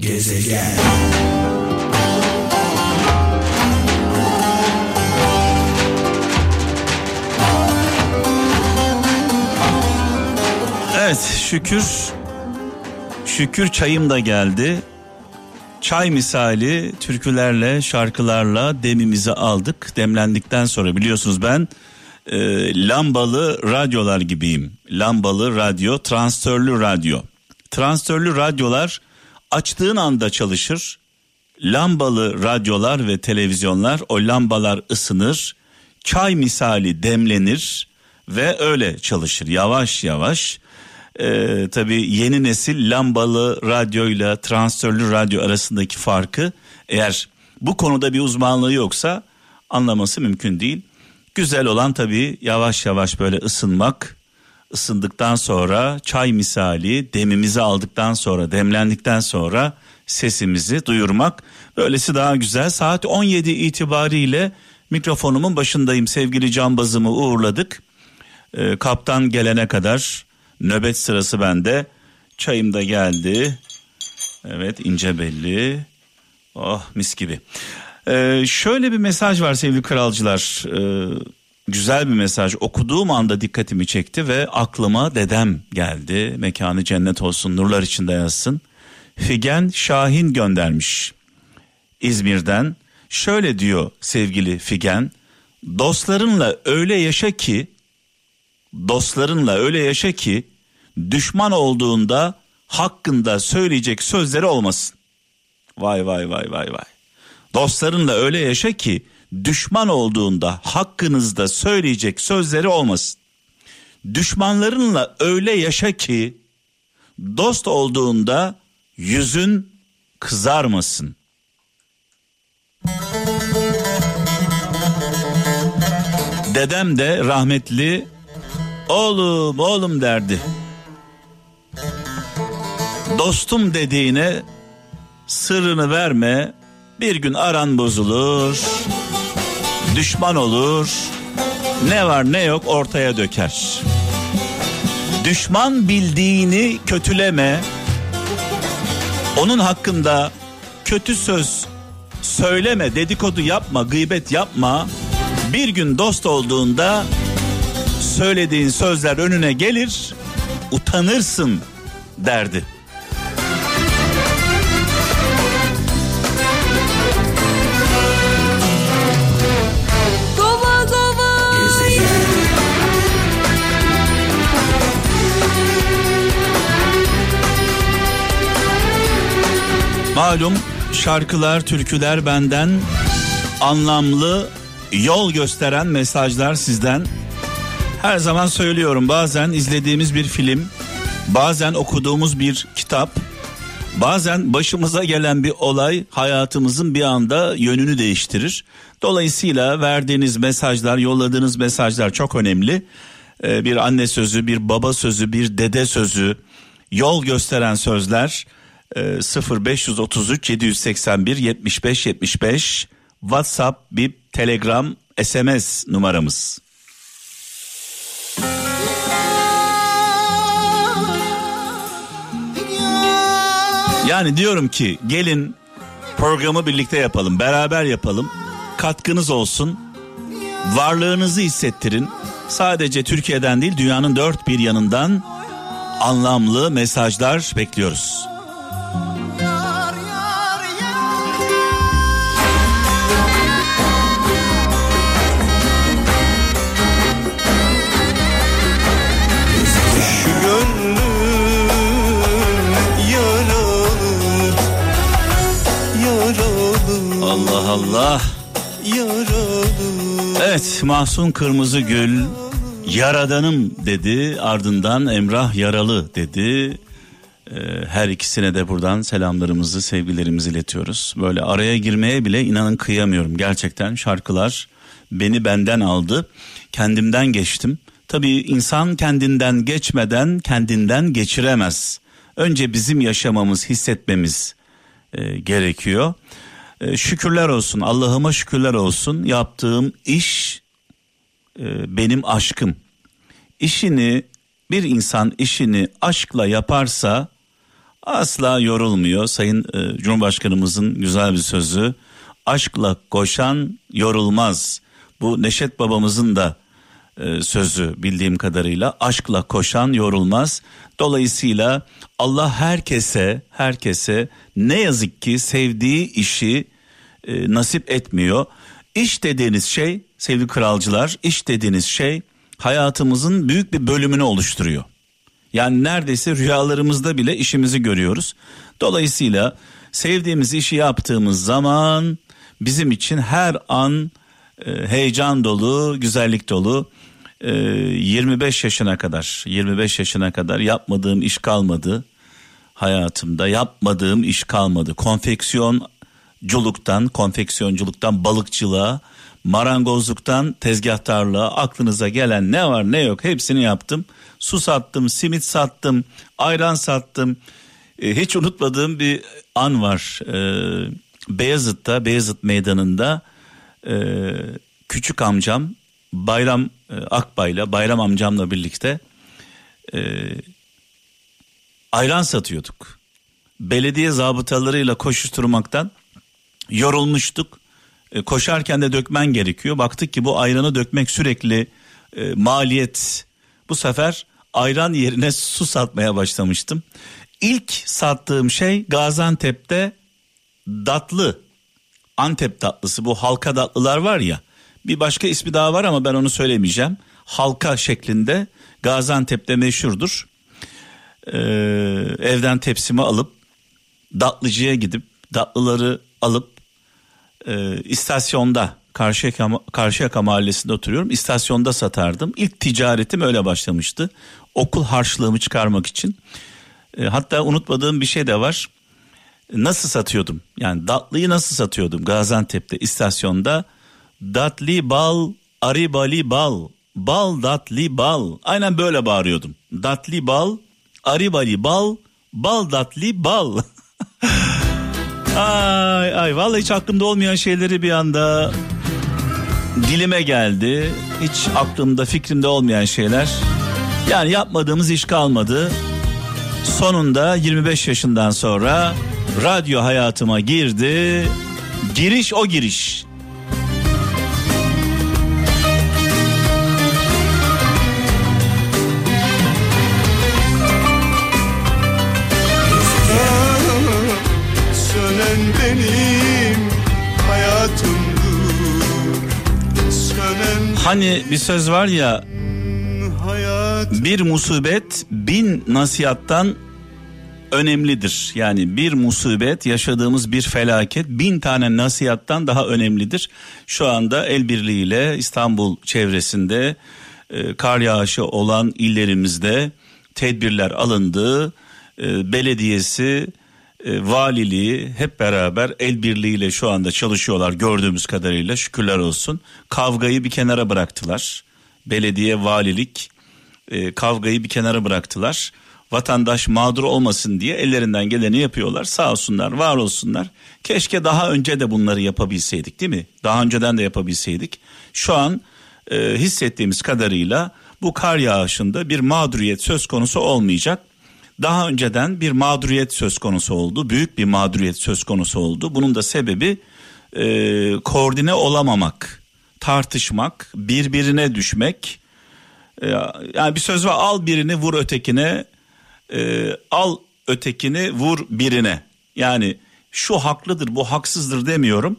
Gezegen Evet şükür şükür çayım da geldi. Çay misali türkülerle şarkılarla demimizi aldık. Demlendikten sonra biliyorsunuz ben e, lambalı radyolar gibiyim. Lambalı radyo, transistörlü radyo. Transistörlü radyolar açtığın anda çalışır. Lambalı radyolar ve televizyonlar o lambalar ısınır. Çay misali demlenir ve öyle çalışır yavaş yavaş. Ee, tabii yeni nesil lambalı radyoyla transistörlü radyo arasındaki farkı eğer bu konuda bir uzmanlığı yoksa anlaması mümkün değil. Güzel olan tabii yavaş yavaş böyle ısınmak, ısındıktan sonra çay misali demimizi aldıktan sonra demlendikten sonra sesimizi duyurmak. Böylesi daha güzel. Saat 17 itibariyle mikrofonumun başındayım. Sevgili cambazımı uğurladık. Ee, kaptan gelene kadar nöbet sırası bende. Çayım da geldi. Evet ince belli. Oh mis gibi. Ee, şöyle bir mesaj var sevgili kralcılar. Ee, güzel bir mesaj. Okuduğum anda dikkatimi çekti ve aklıma dedem geldi. Mekanı cennet olsun, nurlar içinde yazsın. Figen Şahin göndermiş İzmir'den. Şöyle diyor sevgili Figen. Dostlarınla öyle yaşa ki dostlarınla öyle yaşa ki düşman olduğunda hakkında söyleyecek sözleri olmasın. Vay vay vay vay vay. Dostlarınla öyle yaşa ki düşman olduğunda hakkınızda söyleyecek sözleri olmasın. Düşmanlarınla öyle yaşa ki dost olduğunda yüzün kızarmasın. Dedem de rahmetli oğlum oğlum derdi. Dostum dediğine sırrını verme bir gün aran bozulur düşman olur. Ne var ne yok ortaya döker. Düşman bildiğini kötüleme. Onun hakkında kötü söz söyleme dedikodu yapma gıybet yapma. Bir gün dost olduğunda söylediğin sözler önüne gelir utanırsın derdi. Malum şarkılar, türküler benden anlamlı yol gösteren mesajlar sizden. Her zaman söylüyorum bazen izlediğimiz bir film, bazen okuduğumuz bir kitap, bazen başımıza gelen bir olay hayatımızın bir anda yönünü değiştirir. Dolayısıyla verdiğiniz mesajlar, yolladığınız mesajlar çok önemli. Ee, bir anne sözü, bir baba sözü, bir dede sözü, yol gösteren sözler e, 0533 781 75 75 WhatsApp, Bip, Telegram, SMS numaramız. Yani diyorum ki gelin programı birlikte yapalım, beraber yapalım. Katkınız olsun. Varlığınızı hissettirin. Sadece Türkiye'den değil dünyanın dört bir yanından anlamlı mesajlar bekliyoruz. Allah Allah. Evet Mahsun Kırmızıgül Yaradanım dedi ardından Emrah Yaralı dedi. Ee, her ikisine de buradan selamlarımızı sevgilerimizi iletiyoruz. Böyle araya girmeye bile inanın kıyamıyorum gerçekten şarkılar beni benden aldı. Kendimden geçtim. Tabii insan kendinden geçmeden kendinden geçiremez. Önce bizim yaşamamız, hissetmemiz e, gerekiyor. E, şükürler olsun, Allah'ıma şükürler olsun. Yaptığım iş e, benim aşkım. İşini bir insan işini aşkla yaparsa asla yorulmuyor. Sayın e, Cumhurbaşkanımızın güzel bir sözü. Aşkla koşan yorulmaz. Bu Neşet babamızın da e, sözü bildiğim kadarıyla aşkla koşan yorulmaz. Dolayısıyla Allah herkese herkese ne yazık ki sevdiği işi e, nasip etmiyor. İş dediğiniz şey sevgili kralcılar iş dediğiniz şey hayatımızın büyük bir bölümünü oluşturuyor. Yani neredeyse rüyalarımızda bile işimizi görüyoruz. Dolayısıyla sevdiğimiz işi yaptığımız zaman bizim için her an e, heyecan dolu, güzellik dolu. E, 25 yaşına kadar, 25 yaşına kadar yapmadığım iş kalmadı hayatımda. Yapmadığım iş kalmadı. Konfeksiyonculuktan, konfeksiyonculuktan balıkçılığa, marangozluktan tezgahtarlığa aklınıza gelen ne var ne yok hepsini yaptım. Su sattım, simit sattım, ayran sattım. E, hiç unutmadığım bir an var. E, Beyazıt'ta, Beyazıt Meydanı'nda e, küçük amcam Bayram e, Akbay'la, Bayram amcamla birlikte e, ayran satıyorduk. Belediye zabıtalarıyla koşuşturmaktan yorulmuştuk. E, koşarken de dökmen gerekiyor. Baktık ki bu ayranı dökmek sürekli e, maliyet. Bu sefer ayran yerine su satmaya başlamıştım. İlk sattığım şey Gaziantep'te datlı. Antep tatlısı bu halka tatlılar var ya. Bir başka ismi daha var ama ben onu söylemeyeceğim. Halka şeklinde Gaziantep'te meşhurdur. Ee, evden tepsimi alıp datlıcıya gidip datlıları alıp e, istasyonda Karşıyaka, Karşıyaka mahallesinde oturuyorum. İstasyonda satardım. İlk ticaretim öyle başlamıştı. Okul harçlığımı çıkarmak için. E, hatta unutmadığım bir şey de var. Nasıl satıyordum? Yani datlıyı nasıl satıyordum Gaziantep'te istasyonda? Datli bal, aribali bal, bal datli bal. Aynen böyle bağırıyordum. Datli bal, aribali bal, bal datli bal. ay ay vallahi hiç aklımda olmayan şeyleri bir anda dilime geldi. Hiç aklımda fikrimde olmayan şeyler. Yani yapmadığımız iş kalmadı. Sonunda 25 yaşından sonra radyo hayatıma girdi. Giriş o giriş. Hani bir söz var ya bir musibet bin nasihattan önemlidir. Yani bir musibet yaşadığımız bir felaket bin tane nasihattan daha önemlidir. Şu anda el birliğiyle İstanbul çevresinde e, kar yağışı olan illerimizde tedbirler alındı. E, belediyesi, e, valiliği hep beraber el birliğiyle şu anda çalışıyorlar gördüğümüz kadarıyla şükürler olsun. Kavgayı bir kenara bıraktılar. Belediye, valilik e, kavgayı bir kenara bıraktılar. Vatandaş mağdur olmasın diye ellerinden geleni yapıyorlar. Sağ olsunlar, var olsunlar. Keşke daha önce de bunları yapabilseydik değil mi? Daha önceden de yapabilseydik. Şu an e, hissettiğimiz kadarıyla bu kar yağışında bir mağduriyet söz konusu olmayacak. Daha önceden bir mağduriyet söz konusu oldu. Büyük bir mağduriyet söz konusu oldu. Bunun da sebebi e, koordine olamamak, tartışmak, birbirine düşmek. E, yani bir söz var al birini vur ötekine, e, al ötekini vur birine. Yani şu haklıdır bu haksızdır demiyorum.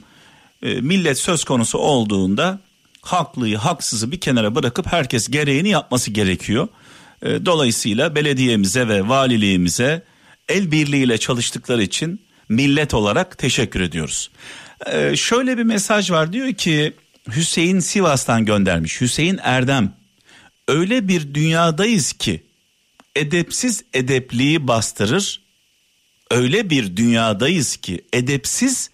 E, millet söz konusu olduğunda haklıyı haksızı bir kenara bırakıp herkes gereğini yapması gerekiyor. E, dolayısıyla belediyemize ve valiliğimize el birliğiyle çalıştıkları için millet olarak teşekkür ediyoruz. E, şöyle bir mesaj var diyor ki Hüseyin Sivas'tan göndermiş. Hüseyin Erdem öyle bir dünyadayız ki edepsiz edepliği bastırır. Öyle bir dünyadayız ki edepsiz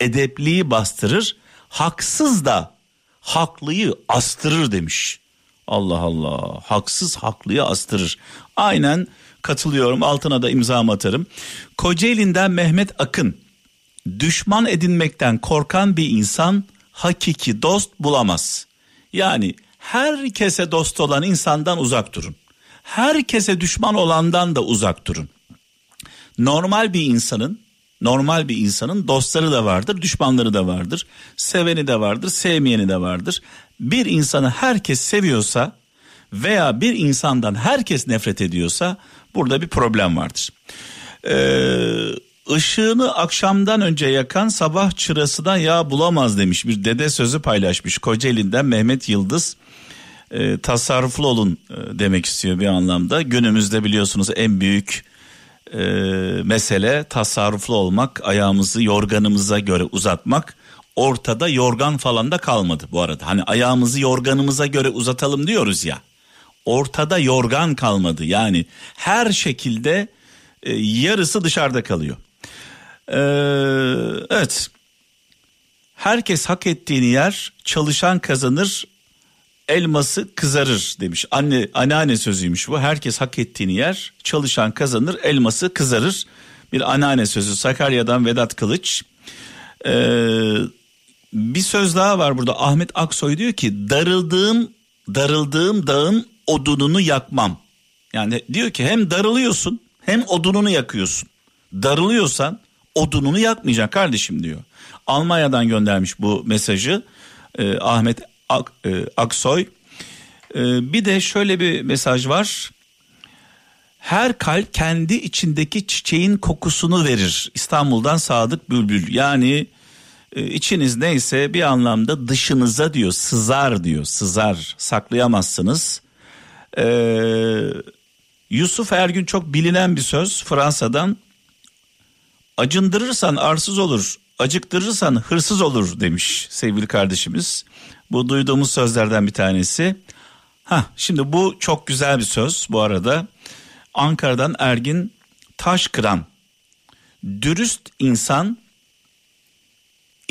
edepliği bastırır. Haksız da haklıyı astırır demiş. Allah Allah haksız haklıyı astırır. Aynen katılıyorum altına da imzamı atarım. Kocaeli'nden Mehmet Akın düşman edinmekten korkan bir insan hakiki dost bulamaz. Yani herkese dost olan insandan uzak durun. Herkese düşman olandan da uzak durun. normal bir insanın normal bir insanın dostları da vardır, düşmanları da vardır. Seveni de vardır, sevmeyeni de vardır. Bir insanı herkes seviyorsa veya bir insandan herkes nefret ediyorsa burada bir problem vardır. Ee, ışığını akşamdan önce yakan sabah çırasına yağ bulamaz demiş bir dede sözü paylaşmış Kocaeli'nden Mehmet Yıldız. Ee, tasarruflu olun e, demek istiyor bir anlamda. Günümüzde biliyorsunuz en büyük e, mesele tasarruflu olmak, ayağımızı yorganımıza göre uzatmak. Ortada yorgan falan da kalmadı bu arada. Hani ayağımızı yorganımıza göre uzatalım diyoruz ya. Ortada yorgan kalmadı. Yani her şekilde e, yarısı dışarıda kalıyor. Ee, evet. Herkes hak ettiğini yer, çalışan kazanır, elması kızarır demiş. Anne anneanne sözüymüş bu. Herkes hak ettiğini yer, çalışan kazanır, elması kızarır. Bir anneanne sözü Sakarya'dan Vedat Kılıç. Ee, bir söz daha var burada. Ahmet Aksoy diyor ki darıldığım darıldığım dağın odununu yakmam. Yani diyor ki hem darılıyorsun hem odununu yakıyorsun. Darılıyorsan odununu yakmayacaksın kardeşim diyor. Almanya'dan göndermiş bu mesajı e, Ahmet Ak, e, Aksoy. E, bir de şöyle bir mesaj var. Her kalp kendi içindeki çiçeğin kokusunu verir. İstanbul'dan Sadık Bülbül. Yani içiniz neyse bir anlamda dışınıza diyor sızar diyor sızar saklayamazsınız. Ee, Yusuf Ergün çok bilinen bir söz Fransa'dan acındırırsan arsız olur acıktırırsan hırsız olur demiş sevgili kardeşimiz. Bu duyduğumuz sözlerden bir tanesi. Ha şimdi bu çok güzel bir söz bu arada. Ankara'dan Ergin Taşkıran. Dürüst insan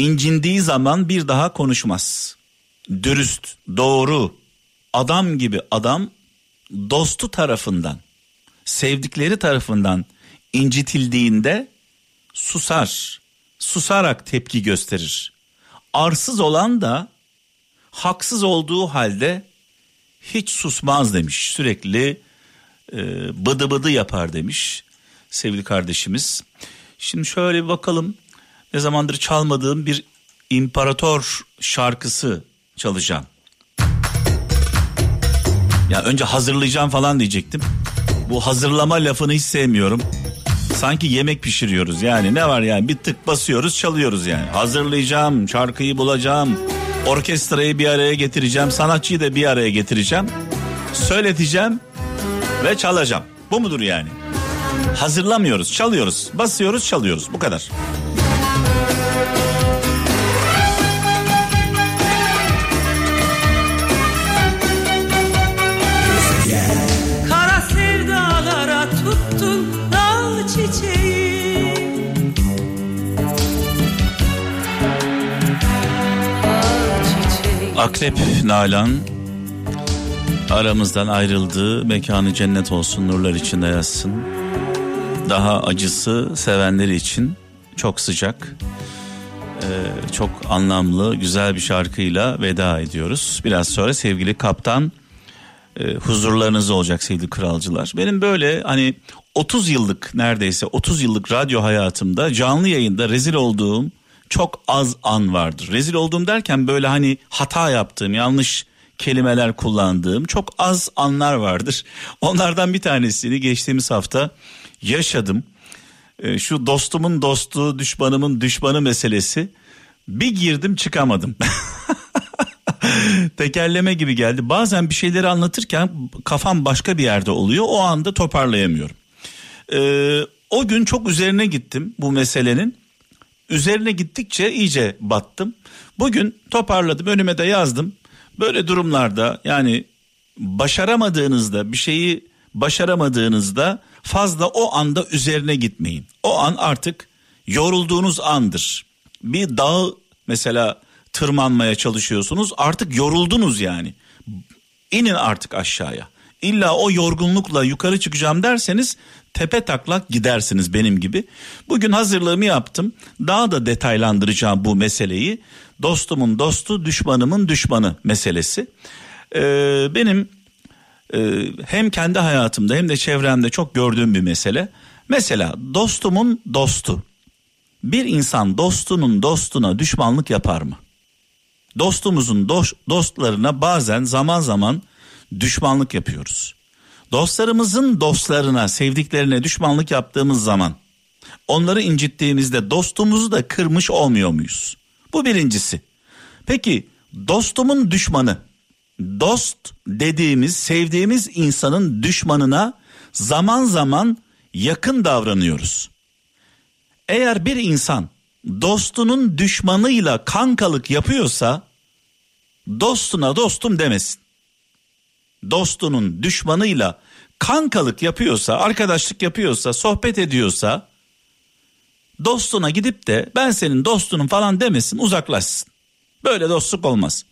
incindiği zaman bir daha konuşmaz. Dürüst, doğru, adam gibi adam dostu tarafından, sevdikleri tarafından incitildiğinde susar. Susarak tepki gösterir. Arsız olan da haksız olduğu halde hiç susmaz demiş. Sürekli e, bıdı bıdı yapar demiş sevgili kardeşimiz. Şimdi şöyle bir bakalım. Ne zamandır çalmadığım bir imparator şarkısı çalacağım. Ya önce hazırlayacağım falan diyecektim. Bu hazırlama lafını hiç sevmiyorum. Sanki yemek pişiriyoruz yani ne var yani bir tık basıyoruz çalıyoruz yani. Hazırlayacağım, şarkıyı bulacağım, orkestrayı bir araya getireceğim, sanatçıyı da bir araya getireceğim. Söyleteceğim ve çalacağım. Bu mudur yani? Hazırlamıyoruz, çalıyoruz, basıyoruz, çalıyoruz. Bu kadar. Akrep Nalan aramızdan ayrıldı. Mekanı cennet olsun, nurlar içinde yatsın. Daha acısı sevenleri için çok sıcak, ee, çok anlamlı, güzel bir şarkıyla veda ediyoruz. Biraz sonra sevgili kaptan e, huzurlarınızda olacak sevgili kralcılar. Benim böyle hani 30 yıllık neredeyse 30 yıllık radyo hayatımda canlı yayında rezil olduğum çok az an vardır. Rezil olduğum derken böyle hani hata yaptığım, yanlış kelimeler kullandığım çok az anlar vardır. Onlardan bir tanesini geçtiğimiz hafta yaşadım. E, şu dostumun dostu, düşmanımın düşmanı meselesi. Bir girdim çıkamadım. Tekerleme gibi geldi. Bazen bir şeyleri anlatırken kafam başka bir yerde oluyor. O anda toparlayamıyorum. Ee, o gün çok üzerine gittim bu meselenin. Üzerine gittikçe iyice battım. Bugün toparladım önüme de yazdım. Böyle durumlarda yani başaramadığınızda bir şeyi başaramadığınızda fazla o anda üzerine gitmeyin. O an artık yorulduğunuz andır. Bir dağ mesela tırmanmaya çalışıyorsunuz artık yoruldunuz yani. İnin artık aşağıya. İlla o yorgunlukla yukarı çıkacağım derseniz tepe taklak gidersiniz benim gibi. Bugün hazırlığımı yaptım. Daha da detaylandıracağım bu meseleyi. Dostumun dostu, düşmanımın düşmanı meselesi. Ee, benim e, hem kendi hayatımda hem de çevremde çok gördüğüm bir mesele. Mesela dostumun dostu. Bir insan dostunun dostuna düşmanlık yapar mı? Dostumuzun dost, dostlarına bazen zaman zaman düşmanlık yapıyoruz. Dostlarımızın dostlarına, sevdiklerine düşmanlık yaptığımız zaman onları incittiğimizde dostumuzu da kırmış olmuyor muyuz? Bu birincisi. Peki dostumun düşmanı, dost dediğimiz, sevdiğimiz insanın düşmanına zaman zaman yakın davranıyoruz. Eğer bir insan dostunun düşmanıyla kankalık yapıyorsa dostuna dostum demesin. Dostunun düşmanıyla kankalık yapıyorsa, arkadaşlık yapıyorsa, sohbet ediyorsa dostuna gidip de ben senin dostunum falan demesin, uzaklaşsın. Böyle dostluk olmaz.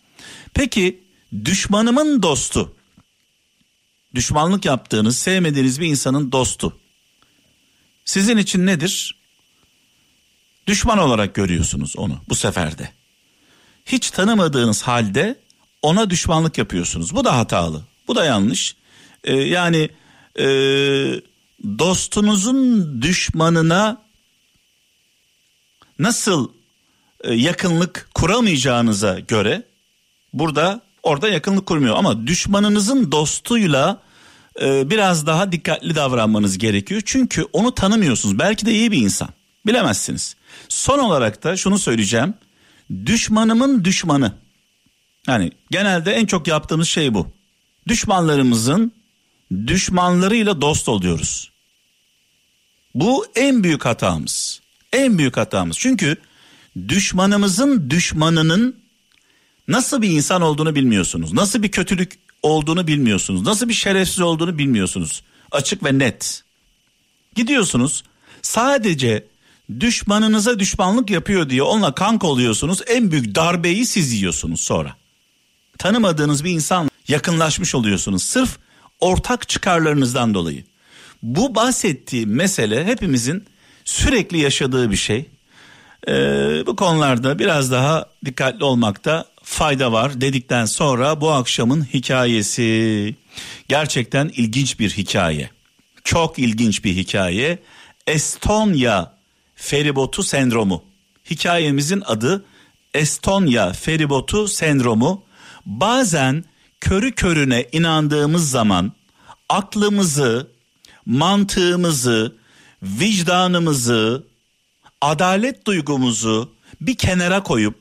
Peki düşmanımın dostu, düşmanlık yaptığınız, sevmediğiniz bir insanın dostu. Sizin için nedir? Düşman olarak görüyorsunuz onu bu seferde. Hiç tanımadığınız halde ona düşmanlık yapıyorsunuz. Bu da hatalı. Bu da yanlış. Ee, yani e, dostunuzun düşmanına nasıl e, yakınlık kuramayacağınıza göre burada orada yakınlık kurmuyor ama düşmanınızın dostuyla e, biraz daha dikkatli davranmanız gerekiyor. Çünkü onu tanımıyorsunuz. Belki de iyi bir insan. Bilemezsiniz. Son olarak da şunu söyleyeceğim. Düşmanımın düşmanı. Yani genelde en çok yaptığımız şey bu. Düşmanlarımızın düşmanlarıyla dost oluyoruz. Bu en büyük hatamız. En büyük hatamız. Çünkü düşmanımızın düşmanının nasıl bir insan olduğunu bilmiyorsunuz. Nasıl bir kötülük olduğunu bilmiyorsunuz. Nasıl bir şerefsiz olduğunu bilmiyorsunuz. Açık ve net. Gidiyorsunuz sadece düşmanınıza düşmanlık yapıyor diye onunla kanka oluyorsunuz. En büyük darbeyi siz yiyorsunuz sonra. Tanımadığınız bir insan yakınlaşmış oluyorsunuz sırf ortak çıkarlarınızdan dolayı. Bu bahsettiğim mesele hepimizin sürekli yaşadığı bir şey. Ee, bu konularda biraz daha dikkatli olmakta fayda var dedikten sonra bu akşamın hikayesi gerçekten ilginç bir hikaye. Çok ilginç bir hikaye. Estonya feribotu sendromu. Hikayemizin adı Estonya feribotu sendromu. Bazen körü körüne inandığımız zaman aklımızı, mantığımızı, vicdanımızı, adalet duygumuzu bir kenara koyup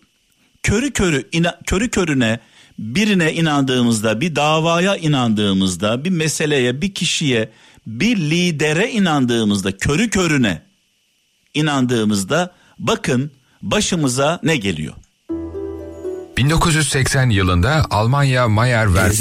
körü körü ina, körü körüne birine inandığımızda, bir davaya inandığımızda, bir meseleye, bir kişiye, bir lidere inandığımızda, körü körüne inandığımızda bakın başımıza ne geliyor? 1980 yılında Almanya Mayer Ver